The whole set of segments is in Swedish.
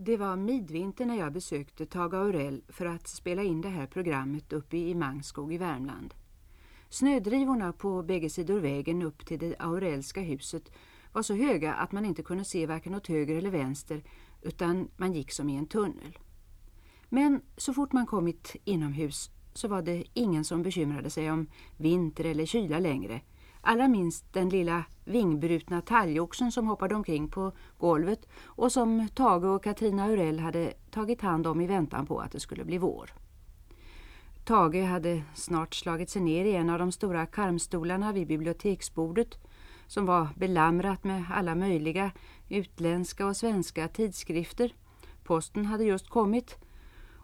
Det var midvinter när jag besökte Tage Aurell för att spela in det här programmet uppe i Mangskog i Värmland. Snödrivorna på bägge sidor vägen upp till det Aurellska huset var så höga att man inte kunde se varken åt höger eller vänster utan man gick som i en tunnel. Men så fort man kommit inomhus så var det ingen som bekymrade sig om vinter eller kyla längre. Allra minst den lilla vingbrutna talgoxen som hoppade omkring på golvet och som Tage och Katrina Urell hade tagit hand om i väntan på att det skulle bli vår. Tage hade snart slagit sig ner i en av de stora karmstolarna vid biblioteksbordet som var belamrat med alla möjliga utländska och svenska tidskrifter. Posten hade just kommit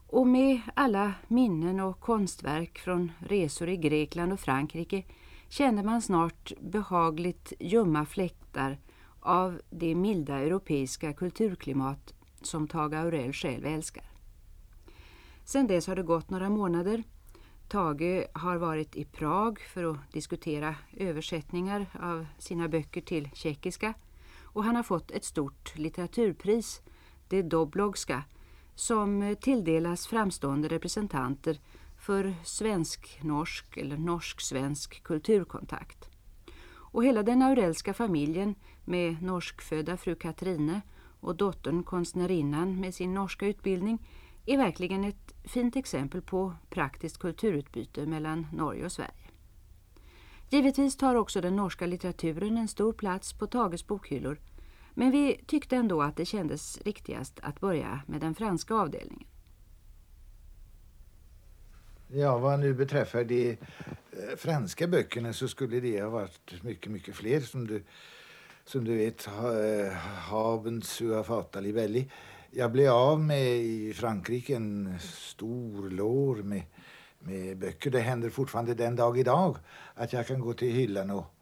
och med alla minnen och konstverk från resor i Grekland och Frankrike kände man snart behagligt ljumma fläktar av det milda europeiska kulturklimat som Tage Aurell själv älskar. Sedan dess har det gått några månader. Tage har varit i Prag för att diskutera översättningar av sina böcker till tjeckiska och han har fått ett stort litteraturpris, det Doblogska, som tilldelas framstående representanter för svensk-norsk eller norsk-svensk kulturkontakt. Och hela den aurelska familjen med norskfödda fru Katrine och dottern konstnärinnan med sin norska utbildning är verkligen ett fint exempel på praktiskt kulturutbyte mellan Norge och Sverige. Givetvis tar också den norska litteraturen en stor plats på Tages bokhyllor men vi tyckte ändå att det kändes riktigast att börja med den franska avdelningen. Ja, vad nu beträffar de eh, franska böckerna så skulle det ha varit mycket, mycket fler. Som du, som du vet, eh, Haben sua fatali belli. Jag blev av med i Frankrike en stor lår med, med böcker. Det händer fortfarande den dag idag att jag kan gå till hyllan och,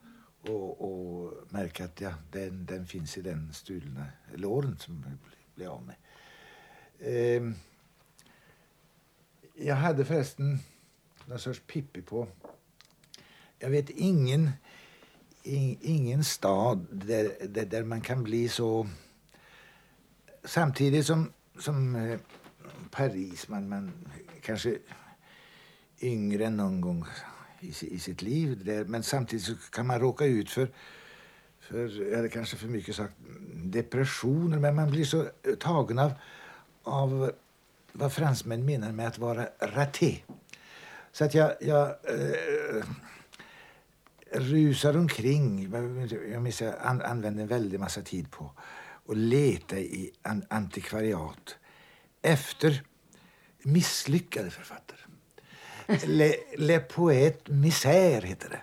och, och märka att ja, den, den finns i den stulna låren som jag blev av med. Eh, jag hade förresten någon sorts Pippi på. Jag vet ingen, ingen stad där, där, där, man kan bli så... Samtidigt som, som eh, Paris, man, man kanske yngre än någon gång i, i sitt liv. Där, men samtidigt så kan man råka ut för, för eller kanske för mycket sagt, depressioner. Men man blir så tagen av, av vad fransmän menar med att vara raté. Så att jag, jag eh, rusar omkring. Jag minns jag an, använde en väldig massa tid på att leta i an, antikvariat efter misslyckade författare. Le, Le Poet Misère heter det.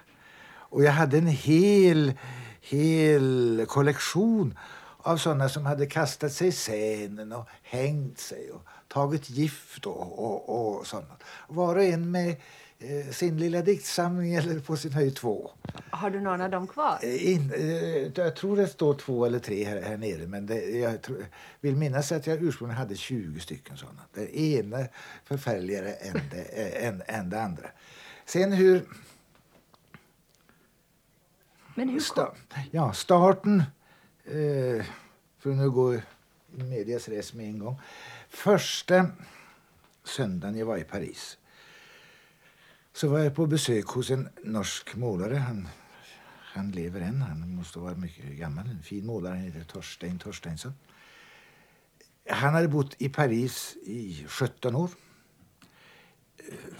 Och jag hade en hel, hel kollektion av sådana som hade kastat sig i scenen och hängt sig och tagit gift och, och, och sånt. Var och en med eh, sin lilla diktsamling eller på sin höjd två. Har du någon av dem kvar? Eh, in, eh, jag tror det står två eller tre här, här nere men det, jag tror, vill minnas att jag ursprungligen hade 20 stycken sådana. Det ena förfärligare än det, eh, än, än det andra. Sen hur... Men hur kom... ja, starten, eh, för att nu gå medias res med en gång. Första söndagen jag var i Paris så var jag på besök hos en norsk målare. Han, han lever än. Han måste vara mycket gammal. En fin målare. Han heter Torstein Torsteinsson. Han hade bott i Paris i 17 år.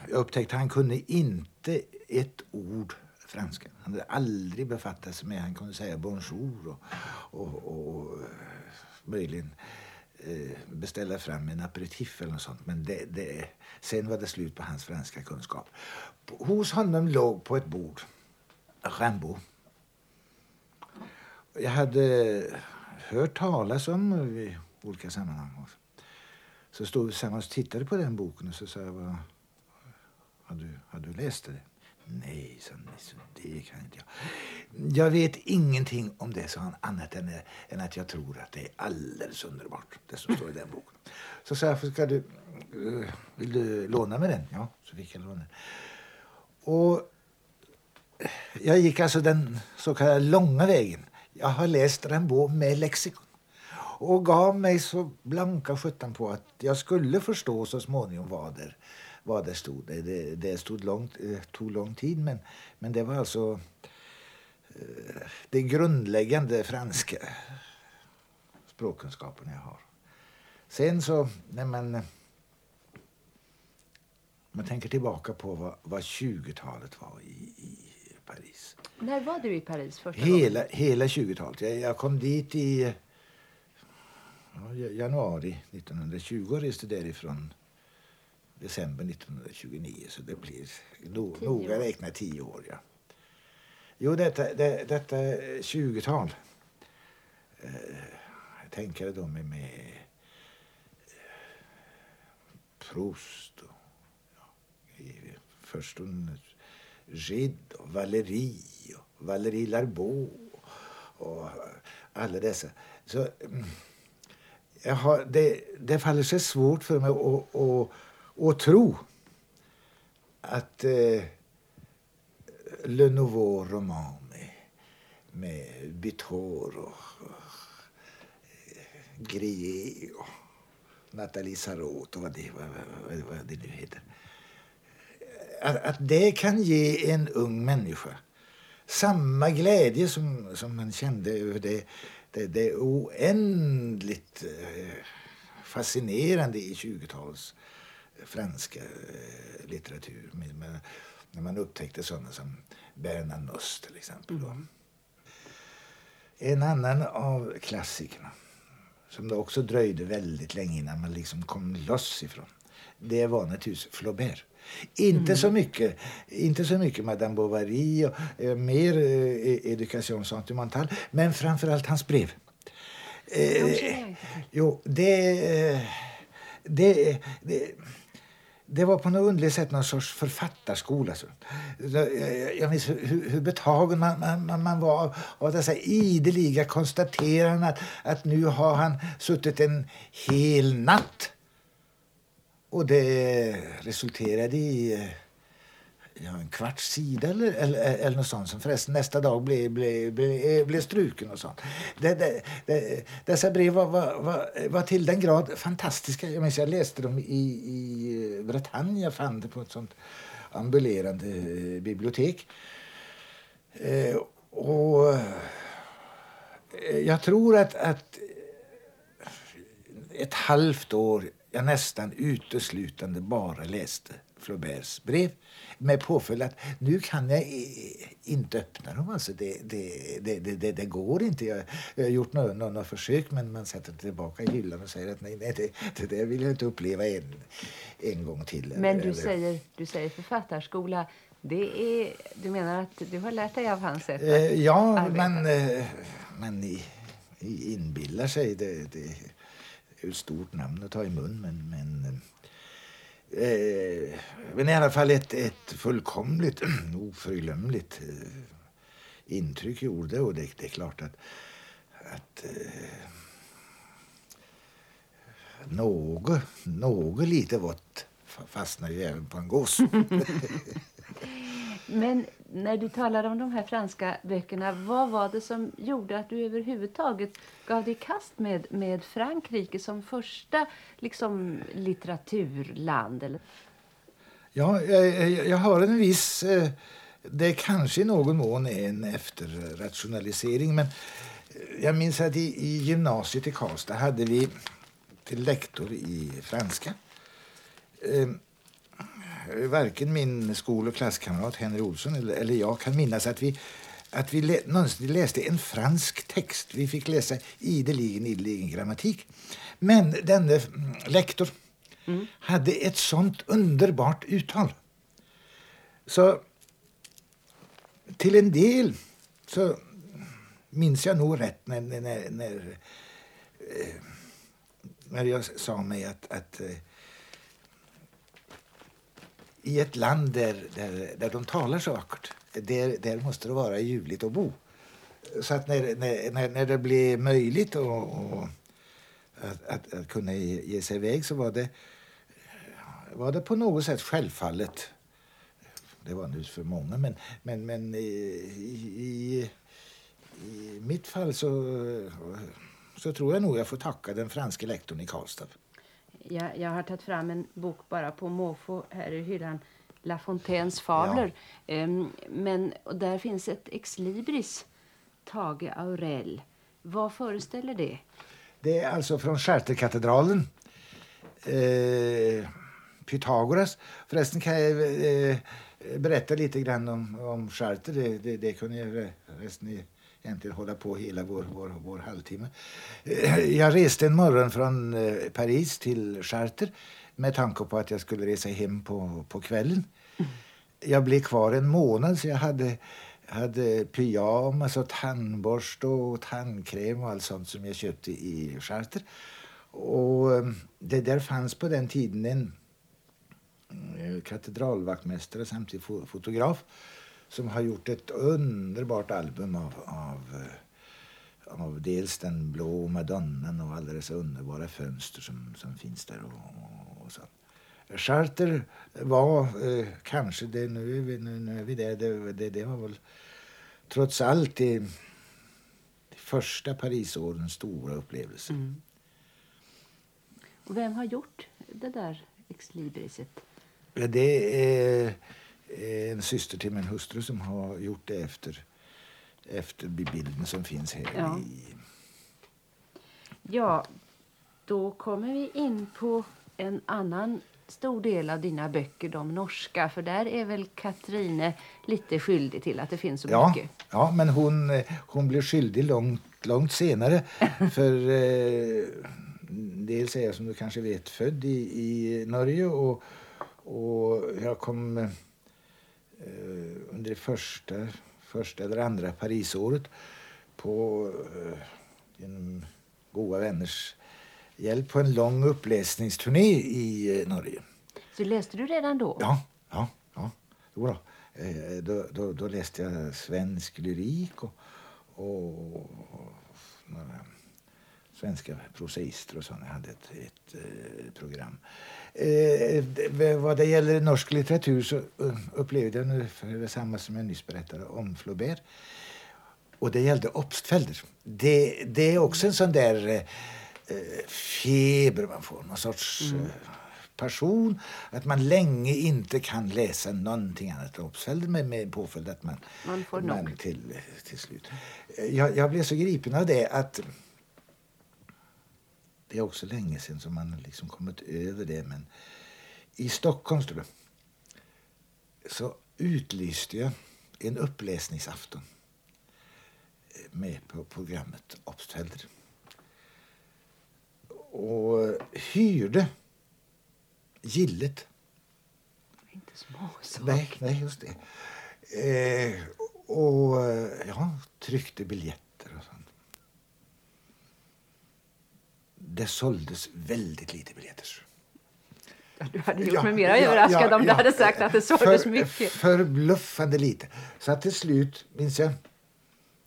Jag upptäckte att han kunde inte ett ord franska. Han hade aldrig befattat sig med Han kunde säga bonjour och, och, och möjligen Eh, beställa fram en aperitif eller något sånt. Men det, det, sen var det slut på hans franska kunskap. Hos honom låg på ett bord Rimbaud. Jag hade hört talas om i olika sammanhang. Så stod vi tillsammans och tittade på den boken och så sa jag, har du, har du läst det? Nej, sa det kan inte jag. Jag vet ingenting om det, sa han, annat än, än att jag tror att det är alldeles underbart, det som står i den boken. Så sa jag, ska du, eh, vill du låna mig den? Ja, så fick jag låna den. Och jag gick alltså den så kallade långa vägen. Jag har läst Rimbaud med lexikon. och gav mig så blanka sjutton på att jag skulle förstå så småningom vad det, vad det stod. Det, det, stod långt, eh, tog lång tid, men, men det var alltså eh, det grundläggande franska språkkunskapen jag har. Sen så, när man, man tänker tillbaka på vad, vad 20-talet var i, i Paris. När var du i Paris första hela, gången? Hela 20-talet. Jag, jag, kom dit i ja, januari 1920 och reste därifrån december 1929. Så det blir no, noga räknat tio år. Ja. Jo, detta, det, detta 20-tal. Eh, tänker då med, med eh, Proust och ja, i, Gide och Valérie och Valérie Larbeau och alla dessa. Så, mm, jag har, det, det faller sig svårt för mig att, och tro att eh, Le Nouveau Roman med, med Bitor och, och Grier och Nathalie Sarot och vad det, vad, vad, vad det nu heter. Att, att det kan ge en ung människa samma glädje som, som man kände över det, det, det oändligt eh, fascinerande i 20-tals franska eh, litteratur. Med, när man upptäckte sådana som Bernard Nuss till exempel. Mm. En annan av klassikerna som det också dröjde väldigt länge innan man liksom kom loss ifrån. Det var naturligtvis Flaubert. Inte, mm. så mycket, inte så mycket Madame Bovary och eh, mer eh, Education sentimentale, men framförallt hans brev. Eh, jo, det, det, det, det var på något underligt sätt någon sorts författarskola. Jag minns hur, hur betagen man, man, man var av dessa ideliga konstateranden att, att nu har han suttit en hel natt och det resulterade i eh, ja, en kvarts sida eller, eller, eller något sånt som förresten nästa dag blev, blev, blev, eh, blev struken och sånt. Det, det, det, dessa brev var, var, var, var, till den grad fantastiska. Jag minns jag läste dem i, i Bretagne. Jag fann det på ett sånt ambulerande eh, bibliotek. Eh, och eh, jag tror att, att ett halvt år jag nästan uteslutande bara läste Flauberts brev med påföljd att nu kan jag inte öppna dem. Alltså det, det, det, det, det går inte. Jag, har gjort några, några försök men man sätter tillbaka i hyllan och säger att nej, nej det, det vill jag inte uppleva en, en gång till. Men du, säger, du säger författarskola. Det är, du menar att du har lärt dig av hans sätt att eh, Ja, arbeta. man, eh, man inbillar sig. det, det ett stort namn att ta i mun, men, men, eh, men i alla fall ett, ett fullkomligt oförglömligt eh, intryck gjorde och det, det är klart att, att eh, något, något lite vått fastnar ju även på en gås. Men när du talade om de här franska böckerna, vad var det som gjorde att du överhuvudtaget gav dig i kast med, med Frankrike som första liksom, litteraturland? Eller? Ja, jag, jag har en viss... Eh, det kanske i någon mån är en efterrationalisering, men eh, jag minns att i, i gymnasiet i Karlstad hade vi till lektor i franska. Eh, varken min skol och klasskamrat Henry Olsson eller, eller jag kan minnas att vi att vi lä någonsin läste en fransk text. Vi fick läsa ideligen, ideligen grammatik. Men denne mm, lektor mm. hade ett sånt underbart uttal. Så till en del så minns jag nog rätt när, när, när, eh, när jag sa mig att, att eh, i ett land där, där, där de talar så vackert, där, där måste det vara ljuvligt att bo. Så att när, när, när det blev möjligt och, och att, att, att, kunna ge, ge, sig iväg så var det, var det på något sätt självfallet. Det var nu för många, men, men, men i, i, i mitt fall så, så tror jag nog jag får tacka den franske lektorn i Karlstad. Jag, jag har tagit fram en bok bara på måfå här i hyllan. La Fontaines fabler. Ja. Um, men där finns ett ex libris, Tage Aurell. Vad föreställer det? Det är alltså från Charterkatedralen. Eh, Pythagoras. Förresten kan jag eh, berätta lite grann om, om Charter. Det, det, det kunde jag resten egentligen hålla på hela vår, vår, vår halvtimme. Eh, jag reste en morgon från eh, Paris till Charter med tanke på att jag skulle resa hem på, på kvällen. Jag blev kvar en månad så jag hade, hade pyjamas och tandborste och tandkräm och allt sånt som jag köpte i Charter. Och eh, det där fanns på den tiden en katedralvaktmästare samtidigt fotograf som har gjort ett underbart album av, av, eh, av dels den blå madonnan och alla dessa underbara fönster som, som finns där. Och, och så. Charter var eh, kanske, det, nu, är vi, nu, nu är vi där, det, det, det var väl trots allt det, det första Parisårens stora upplevelse. Mm. Och vem har gjort det där ex libriset? Det är en syster till min hustru som har gjort det efter, efter bilden som finns här. Ja. I... ja, då kommer vi in på en annan stor del av dina böcker, de norska. För där är väl Katrine lite skyldig till att det finns så ja, mycket? Ja, men hon, hon blev skyldig långt, långt senare. för eh, dels är jag som du kanske vet född i, i Norge och, och jag kom under det första, första eller andra Parisåret på, eh, genom goda vänners hjälp på en lång uppläsningsturné i eh, Norge. Så läste du redan då? Ja, ja, ja. Jo då. Då, då, läste jag svensk lyrik och, och några svenska prosaister och sådana. Hade ett, ett eh, program. Eh, vad det gäller norsk litteratur så uh, upplevde jag ungefär detsamma som jag nyss berättade om Flaubert. Och det gällde Obstfelder. Det, det är också en sån där eh, feber man får, någon sorts mm. eh, passion. Att man länge inte kan läsa någonting annat än Obstfelder med, med påföljd att man, man får man till, till slut. Jag, jag blev så gripen av det att det är också länge sedan som man liksom kommit över det. Men i Stockholm du, så utlyste jag en uppläsningsafton med på programmet Obstfelder. Och hyrde gillet. Inte små Nej, nej, just det. Eh, och ja, tryckte biljetter det såldes väldigt lite biljetter. Du hade gjort mig mer överraskad ja, om du hade sagt att det såldes för, mycket. Förbluffande lite. Så att till slut minns jag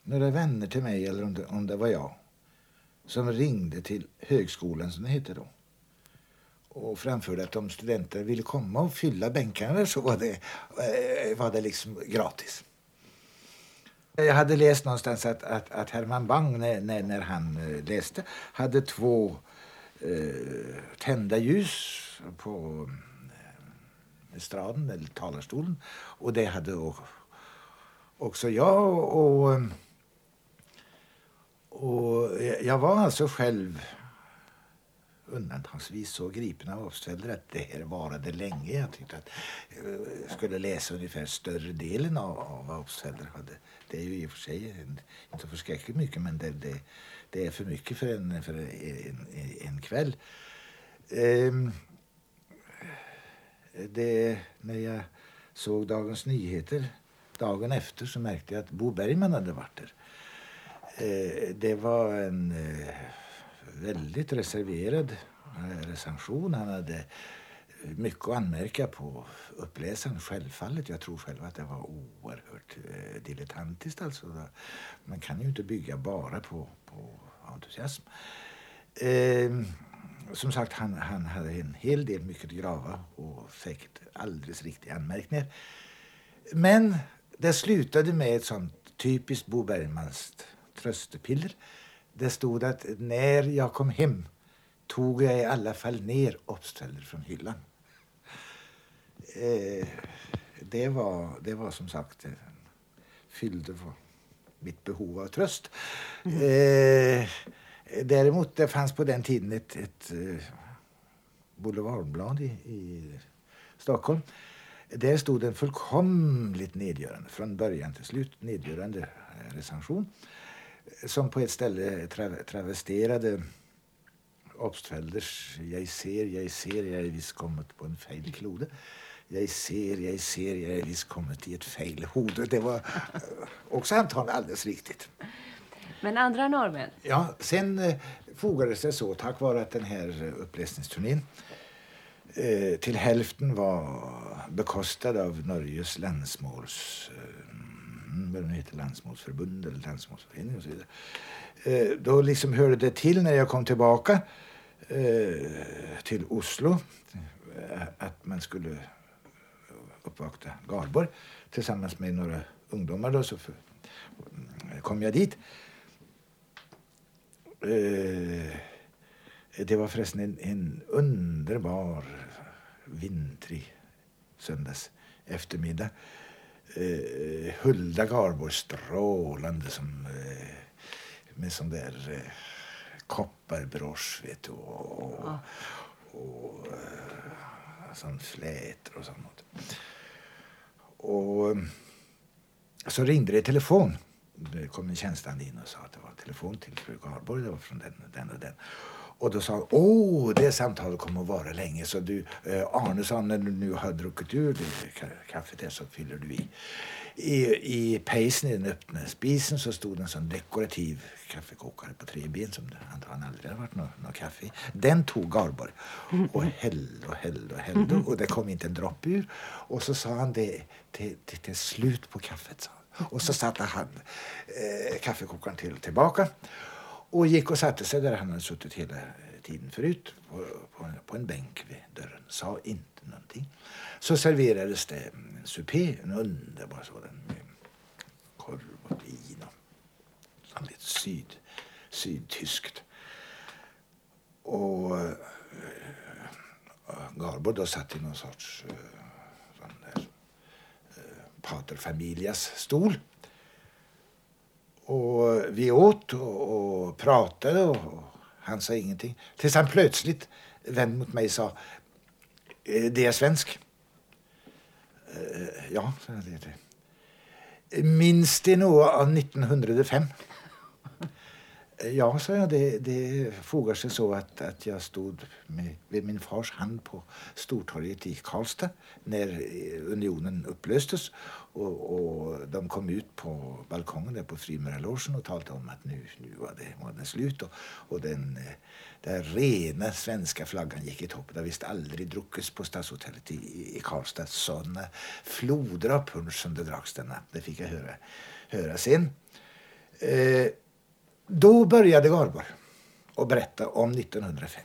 några vänner till mig, eller om det, om det var jag, som ringde till högskolan som det hette då och framförde att om studenter ville komma och fylla bänkarna så var det, eh, var det liksom gratis. Jag hade läst någonstans att, att, att Herman Bang, när, när, när han eh, läste, hade två eh, tända ljus på eh, estraden, eller talarstolen. Och det hade också jag. Och, eh, och jag var alltså själv undantagsvis så gripen av Obstfelder att det här varade länge. Jag tyckte att jag skulle läsa ungefär större delen av, av vad Obstfelder hade. Det är ju i och för sig en, inte förskräckligt mycket men det, det, det, är för mycket för en, för en, en kväll. Um, det, när jag såg Dagens Nyheter dagen efter så märkte jag att Bo Bergman hade varit där. Uh, det var en eh, väldigt reserverad eh, recension. Han hade mycket att anmärka på uppläsaren, självfallet. Jag tror själv att det var oerhört eh, dilettantiskt. Alltså. Man kan ju inte bygga bara på, på entusiasm. Eh, som sagt, han, han hade en hel del mycket grava och säkert alldeles riktiga anmärkningar. Men det slutade med ett sånt typiskt Bo Bergmans tröstepiller det stod att när jag kom hem tog jag i alla fall ner obstfällor från hyllan. Eh, det, var, det var som sagt, eh, fyllde på mitt behov av tröst. Mm. Eh, däremot det fanns på den tiden ett, ett eh, boulevardblad i, i Stockholm. Där stod en fullkomligt nedgörande, från början till slut, nedgörande recension som på ett ställe tra travesterade Obstfelders Jag ser, jag ser, jag är visst kommit på en fel klode. Jag ser, jag ser, jag är visst kommit i ett fel hode. Det var också antagligen alldeles riktigt. Men andra norrmän? Ja, sen eh, fogades det så tack vare att den här uppläsningsturnén eh, till hälften var bekostad av Norges landsmåls... Eh, Mm, vad det heter, landsmålsförbund eller landsmålsförening och så vidare. Eh, då liksom hörde det till när jag kom tillbaka eh, till Oslo eh, att man skulle uppvakta Garborg tillsammans med några ungdomar. Då, så kom jag dit. Det var förresten en, en underbar vintrig söndags eftermiddag. Eh, Hulda Garborg strålande som, eh, med sån där eh, kopparbrosch vet du, och, och, ja. och eh, sån flätor och sånt. Och så ringde det telefon. Det kom en tjänsteman in och sa att det var telefon till fru Garborg. Det var från den, den och den. Och då sa åh, det samtalet kommer att vara länge. Så du, eh, Arne sa, när du nu har druckit ur det kaffet där så fyller du i. I, i pejsen i den öppna spisen så stod en sån dekorativ kaffekokare på tre ben som det antagligen aldrig har varit något, något kaffe i. Den tog Garborg och hällde och hällde och hällde och det kom inte en droppe ur. Och så sa han det till, till, till slut på kaffet. Sa Och så satte han eh, kaffekokaren till, tillbaka och gick och satte sig där han hade suttit hela tiden förut på, på, på en bänk vid dörren. Sa inte någonting. Så serverades det en supé, en underbar sådan med korv och vin och lite syd, sydtyskt. Och eh, Garbo då satt i någon sorts äh, sån där, äh, stol och vi åt och, och pratade och han sa ingenting. Tills han plötsligt vände mot mig och sa eh, det är svensk. Eh, ja, sa jag det. Minns det något av 1905? Ja, sa jag, det, det fogar sig så att, att jag stod med, vid min fars hand på Stortorget i Karlstad när eh, unionen upplöstes. Och, och de kom ut på balkongen där på Frimurarlogen och talade om att nu, nu var, det, var det slut. Och, och den, eh, den rena svenska flaggan gick i topp. Det har visst aldrig druckits på Stadshotellet i, i Karlstad sådana floder av punsch som det dracks denna. Det fick jag höra, höra sen. Eh, då började Garborg att berätta om 1905.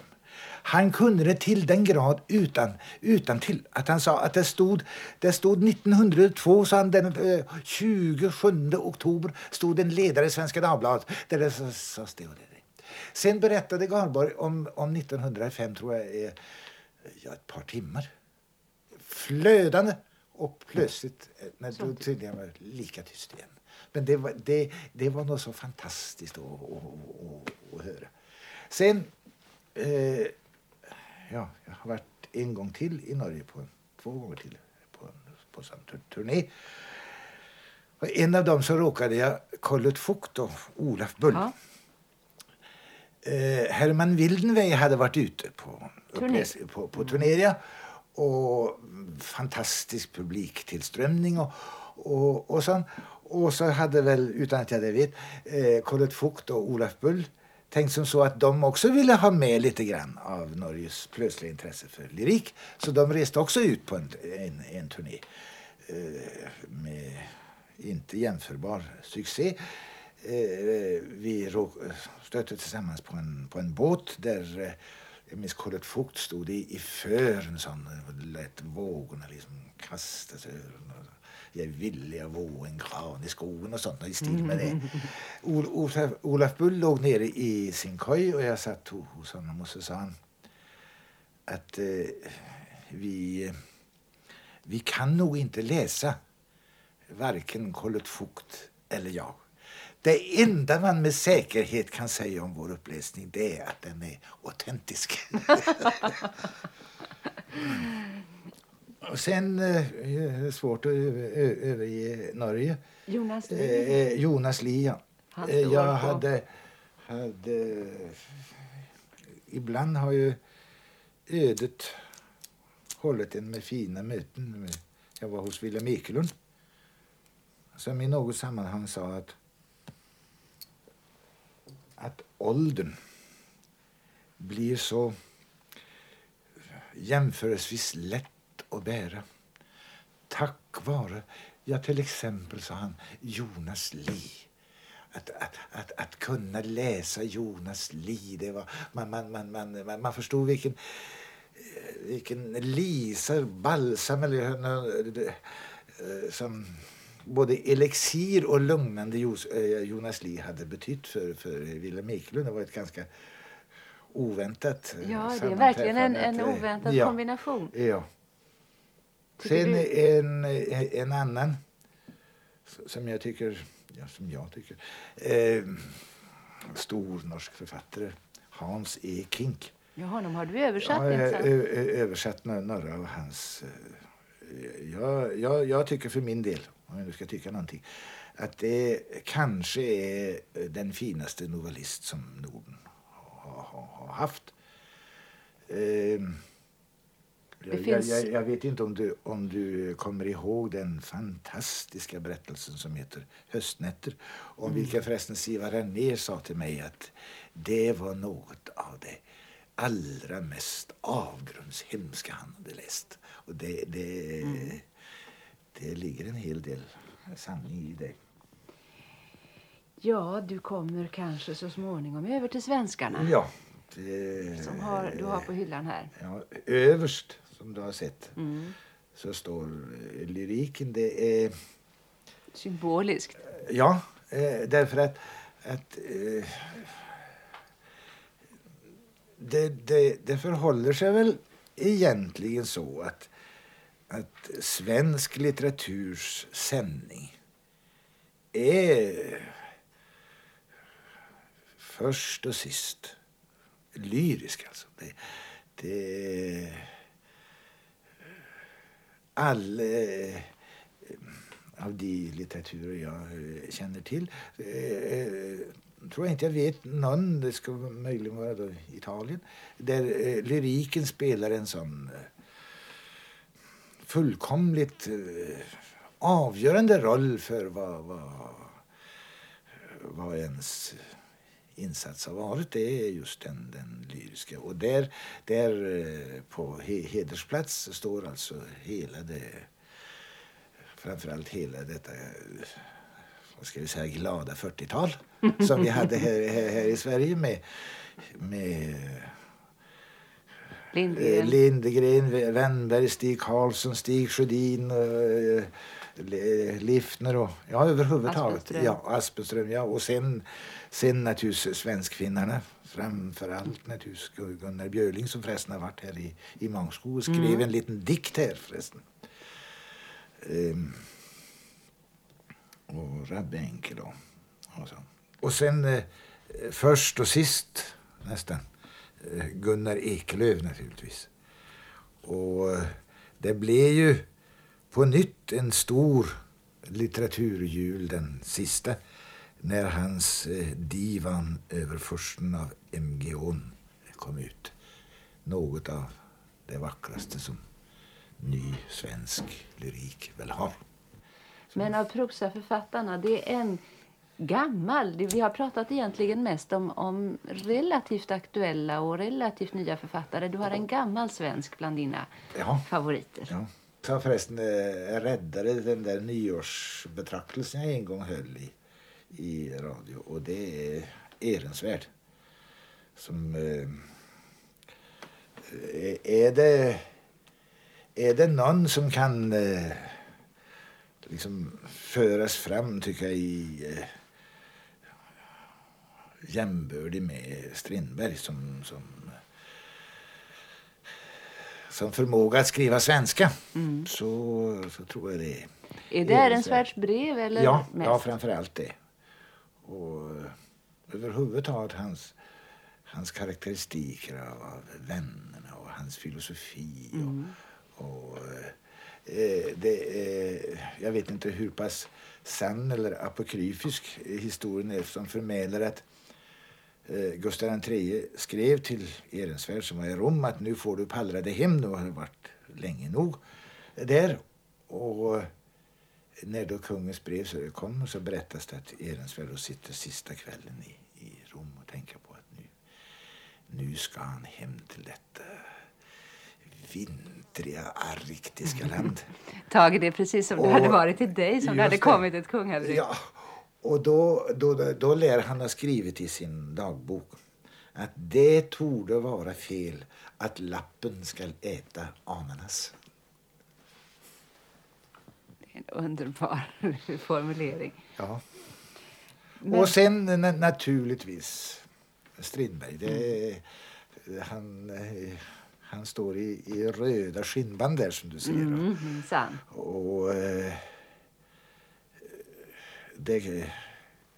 Han kunde det till den grad utan, utan till att han sa att det stod, det stod 1902, så han, den eh, 27 oktober stod en ledare i Svenska Dagbladet där det sades det och det. Sen berättade Garborg om, om 1905, tror jag, eh, ja, ett par timmar. Flödande. Och plötsligt, eh, när det tydligen var lika tyst igen. Men det var, det, det var något så fantastiskt att, att, att, höra. Sen, eh, ja, jag har varit en gång till i Norge, på, två gånger till på, på en turné. Och en av dem så råkade jag Kollet Fukt och Olaf Bull. Ja. Eh, Herman Wildenwey hade varit ute på, turné. på, på turné och fantastisk publiktillströmning och, och, och sånt. Och så hade väl, utan att jag det vet, eh, Colette Fucht och Olaf Bull tänkt som så att de också ville ha med lite grann av Norges plötsliga intresse för lyrik. Så de reste också ut på en, en, en turné eh, med inte jämförbar succé. Eh, vi stötte tillsammans på en, på en båt där eh, jag minns Kollet Fukt stod i, i fören sån, och lät vågorna liksom kastas över jag ville Jag vore en gran i skogen och sånt, i stil med det. Olof, Olaf, Bull låg nere i sin koj och jag satt hos honom och så sa han att eh, vi, eh, vi kan nog inte läsa varken Kollet Fukt eller jag. Det enda man med säkerhet kan säga om vår uppläsning det är att den är autentisk. Och sen eh, är det svårt att överge Norge. Jonas Eh, Lie. eh, Jonas Lie, ja. Eh, Jag hade, hade... Ibland har ju ödet hållit en med fina möten. Jag var hos Wilhelm Ekelund som i något sammanhang sa att, att åldern blir så jämförelsevis lätt att bära tack vare, ja till exempel sa han, Jonas Lie. Att, att, att, att kunna läsa Jonas Lie, det var, man, man, man, man, man, man förstod vilken, vilken lisa, balsam eller eh, som både elixir och lugnande eh, Jonas Lie hade betytt för, för Wilhelm Ekelund. Det var ett ganska oväntat eh, Ja, det är verkligen en, en oväntad Ja. kombination. Ja. Sen en, en annan som jag tycker, ja, som jag tycker, eh, stor norsk författare, Hans E. Kink. Ja, honom har du översatt. Ja, jag har översatt några- av hans... eh, Jag, jag, jag tycker för min del, om jag nu ska tycka någonting, att det kanske är den finaste novellist som Norden har, har, har haft. Ehm, Det jag, finns- jag, jag, vet inte om du, om du kommer ihåg den fantastiska berättelsen som heter Höstnätter. Om vilka förresten Siva Renér sa till mig att det var något av det allra mest avgrundshemska han hade läst. Och det, det, det ligger en hel del sanning i det. Ja, du kommer kanske så småningom över till svenskarna. Ja, det, Som har, du har på hyllan här. Ja, överst, som du har sett, Mm. så står lyriken. Det är... Symboliskt. Ja, eh, därför att, att eh, det, det, det förhåller sig väl egentligen så att, att svensk litteraturs sändning är först och sist lyrisk. Alltså. Det, det, all, eh, av de litteraturer jag eh, känner till. Eh, eh, tror jag inte jag vet någon, det ska möjligen vara då Italien, där eh, lyriken spelar en sån eh, fullkomligt eh, avgörande roll för vad, vad, vad ens insats har varit. Det är just den, den lyriska. Och där, där eh, på he, hedersplats står alltså hela det framförallt hela detta eh, vad ska vi säga, glada 40-tal som vi hade här, här, här i Sverige med, med eh, Lindgren. Wennberg, Stig Karlsson, Stig Sjödin, eh, Liffner och ja, överhuvudtaget. Aspenström. Ja, Aspenström. Ja. Och sen, sen naturligtvis svenskfinnarna. Framförallt naturligtvis Gunnar Björling som förresten har varit här i, i Mångskog och skrev Mm. en liten dikt här förresten. Ehm, och Rabbe Enkel och, och så. Och sen eh, först och sist nästan eh, Gunnar Ekelöf naturligtvis. Och eh, det blev ju på nytt en stor litteraturjul den sista när hans eh, divan över försten av MGOn kom ut. Något av det vackraste som ny svensk lyrik väl har. Men av prosaförfattarna, det är en gammal. Vi har pratat egentligen mest om, om relativt aktuella och relativt nya författare. Du har en gammal svensk bland dina Ja. favoriter. Ja. Så förresten eh, räddade den där nyårsbetraktelsen jag en gång höll i, i radio. Och det är Ehrensvärd. Som, eh, är det, är det någon som kan eh, liksom föras fram, tycker jag, i eh, jämbördig med Strindberg som, som, som förmåga att skriva svenska. Mm. Så, så tror jag det är. Är det Ehrensvärds brev? Eller ja, mest? ja, framför allt det. Och överhuvudtaget hans, hans karaktäristiker av vännerna och hans filosofi. Mm. Och, och eh, det, eh, jag vet inte hur pass sann eller apokryfisk historien är som förmedlar att eh, Gustav III skrev till Ehrensvärd som var i Rom att nu får du pallra dig hem, nu har du varit länge nog där. Och när då kungens brev kom så berättas det att Ehrensvärd sitter sista kvällen i, i Rom och tänker på att nu, nu ska han hem till detta vintriga arktiska land. Tage, det är precis som och, det hade varit till dig som det hade kommit ett kungabrev. Ja, och då, då, då, lär han ha skrivit i sin dagbok att det torde vara fel att lappen skall äta ananas. En underbar formulering. Ja. Men... Och sen naturligtvis Strindberg. Det, mm. han, han står i, i röda skinnband där som du ser. Mm, mm, och eh, det,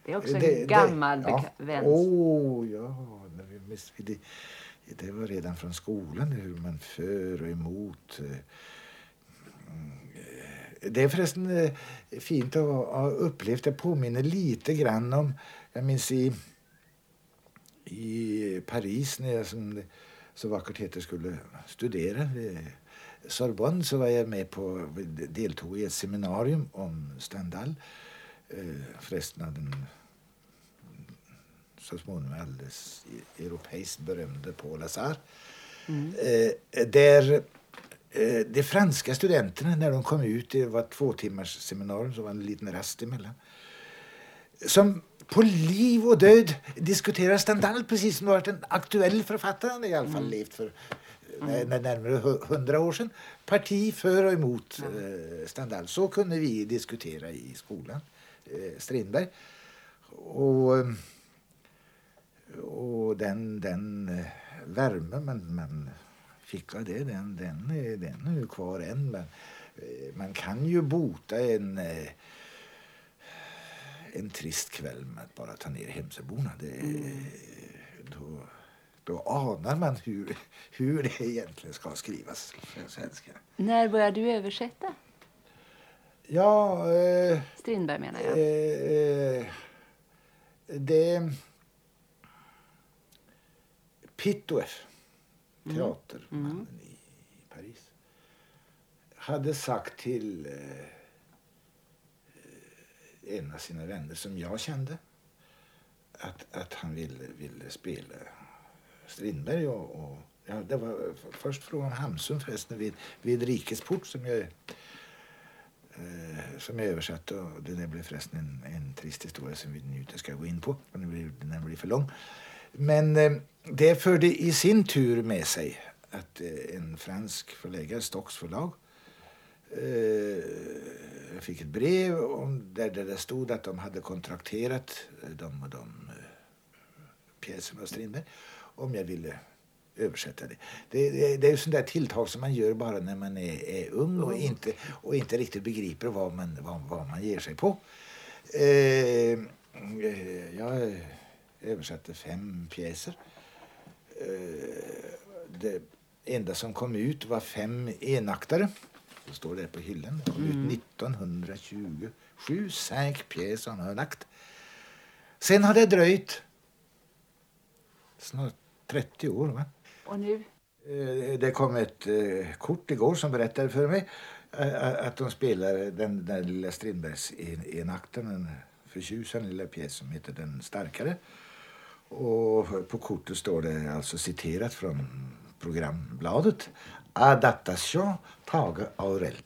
det är också en det, gammal det, ja. vän. Oh, ja, det, det var redan från skolan hur man för och emot. Eh, det är förresten eh, fint att ha upplevt. Det påminner lite grann om, jag minns i, i Paris när jag som så vackert heter skulle studera vid Sorbonne så var jag med på, deltog i ett seminarium om Stendhal. Eh, förresten av den så småningom alldeles europeiskt berömde Paul Lazar. Mm. Eh, där Eh, de franska studenterna när de kom ut, det var två timmars seminarium, så var en liten rast emellan. Som på liv och död diskuterar Stendhal precis som det varit en aktuell författare. Han i alla fall mm. levt för mm. närmare hundra år sedan. Parti för och emot mm. Stendhal. Så kunde vi diskutera i skolan. Eh, Strindberg. Och, och den, den värme man, man fick jag det, den, den, är, den är ju kvar än. Men eh, man kan ju bota en, eh, en trist kväll med att bara ta ner Hemsöborna. Det, mm. då, då anar man hur, hur det egentligen ska skrivas på svenska. När började du översätta? Ja... Eh, Strindberg menar jag. Eh, det... Pitoef Mm. teatermannen mm. i, i, Paris, hade sagt till eh, en av sina vänner som jag kände att, att han ville, ville spela Strindberg. Och, och ja, det var först från Hamsun förresten vid, vid Rikets port som jag, eh, som jag översatte. Och det där blev förresten en, en trist historia som vi nu inte ska gå in på. Den blir, den blir för lång. Men eh, det förde i sin tur med sig att eh, en fransk förläggare, Stocks förlag, eh, jag fick ett brev om, där, där det stod att de hade kontrakterat eh, de och de eh, pjäserna av Strindberg om jag ville översätta det. Det, det, det är ju sånt där tilltag som man gör bara när man är, är ung och inte, och inte riktigt begriper vad man, vad, vad man ger sig på. Eh, jag översatte fem pjäser. Eh, det enda som kom ut var fem enaktare. Det står det på hyllan. Det kom mm. ut 1927. Cinq pjäser en akt. Sen har det dröjt snart 30 år. Va? Och nu? Eh, det kom ett eh, kort igår som berättade för mig eh, att de spelar den, där lilla Strindbergs enakten, en förtjusande lilla pjäs som heter Den starkare. Och på kortet står det alltså citerat från programbladet. Adaptation Tage Aurell.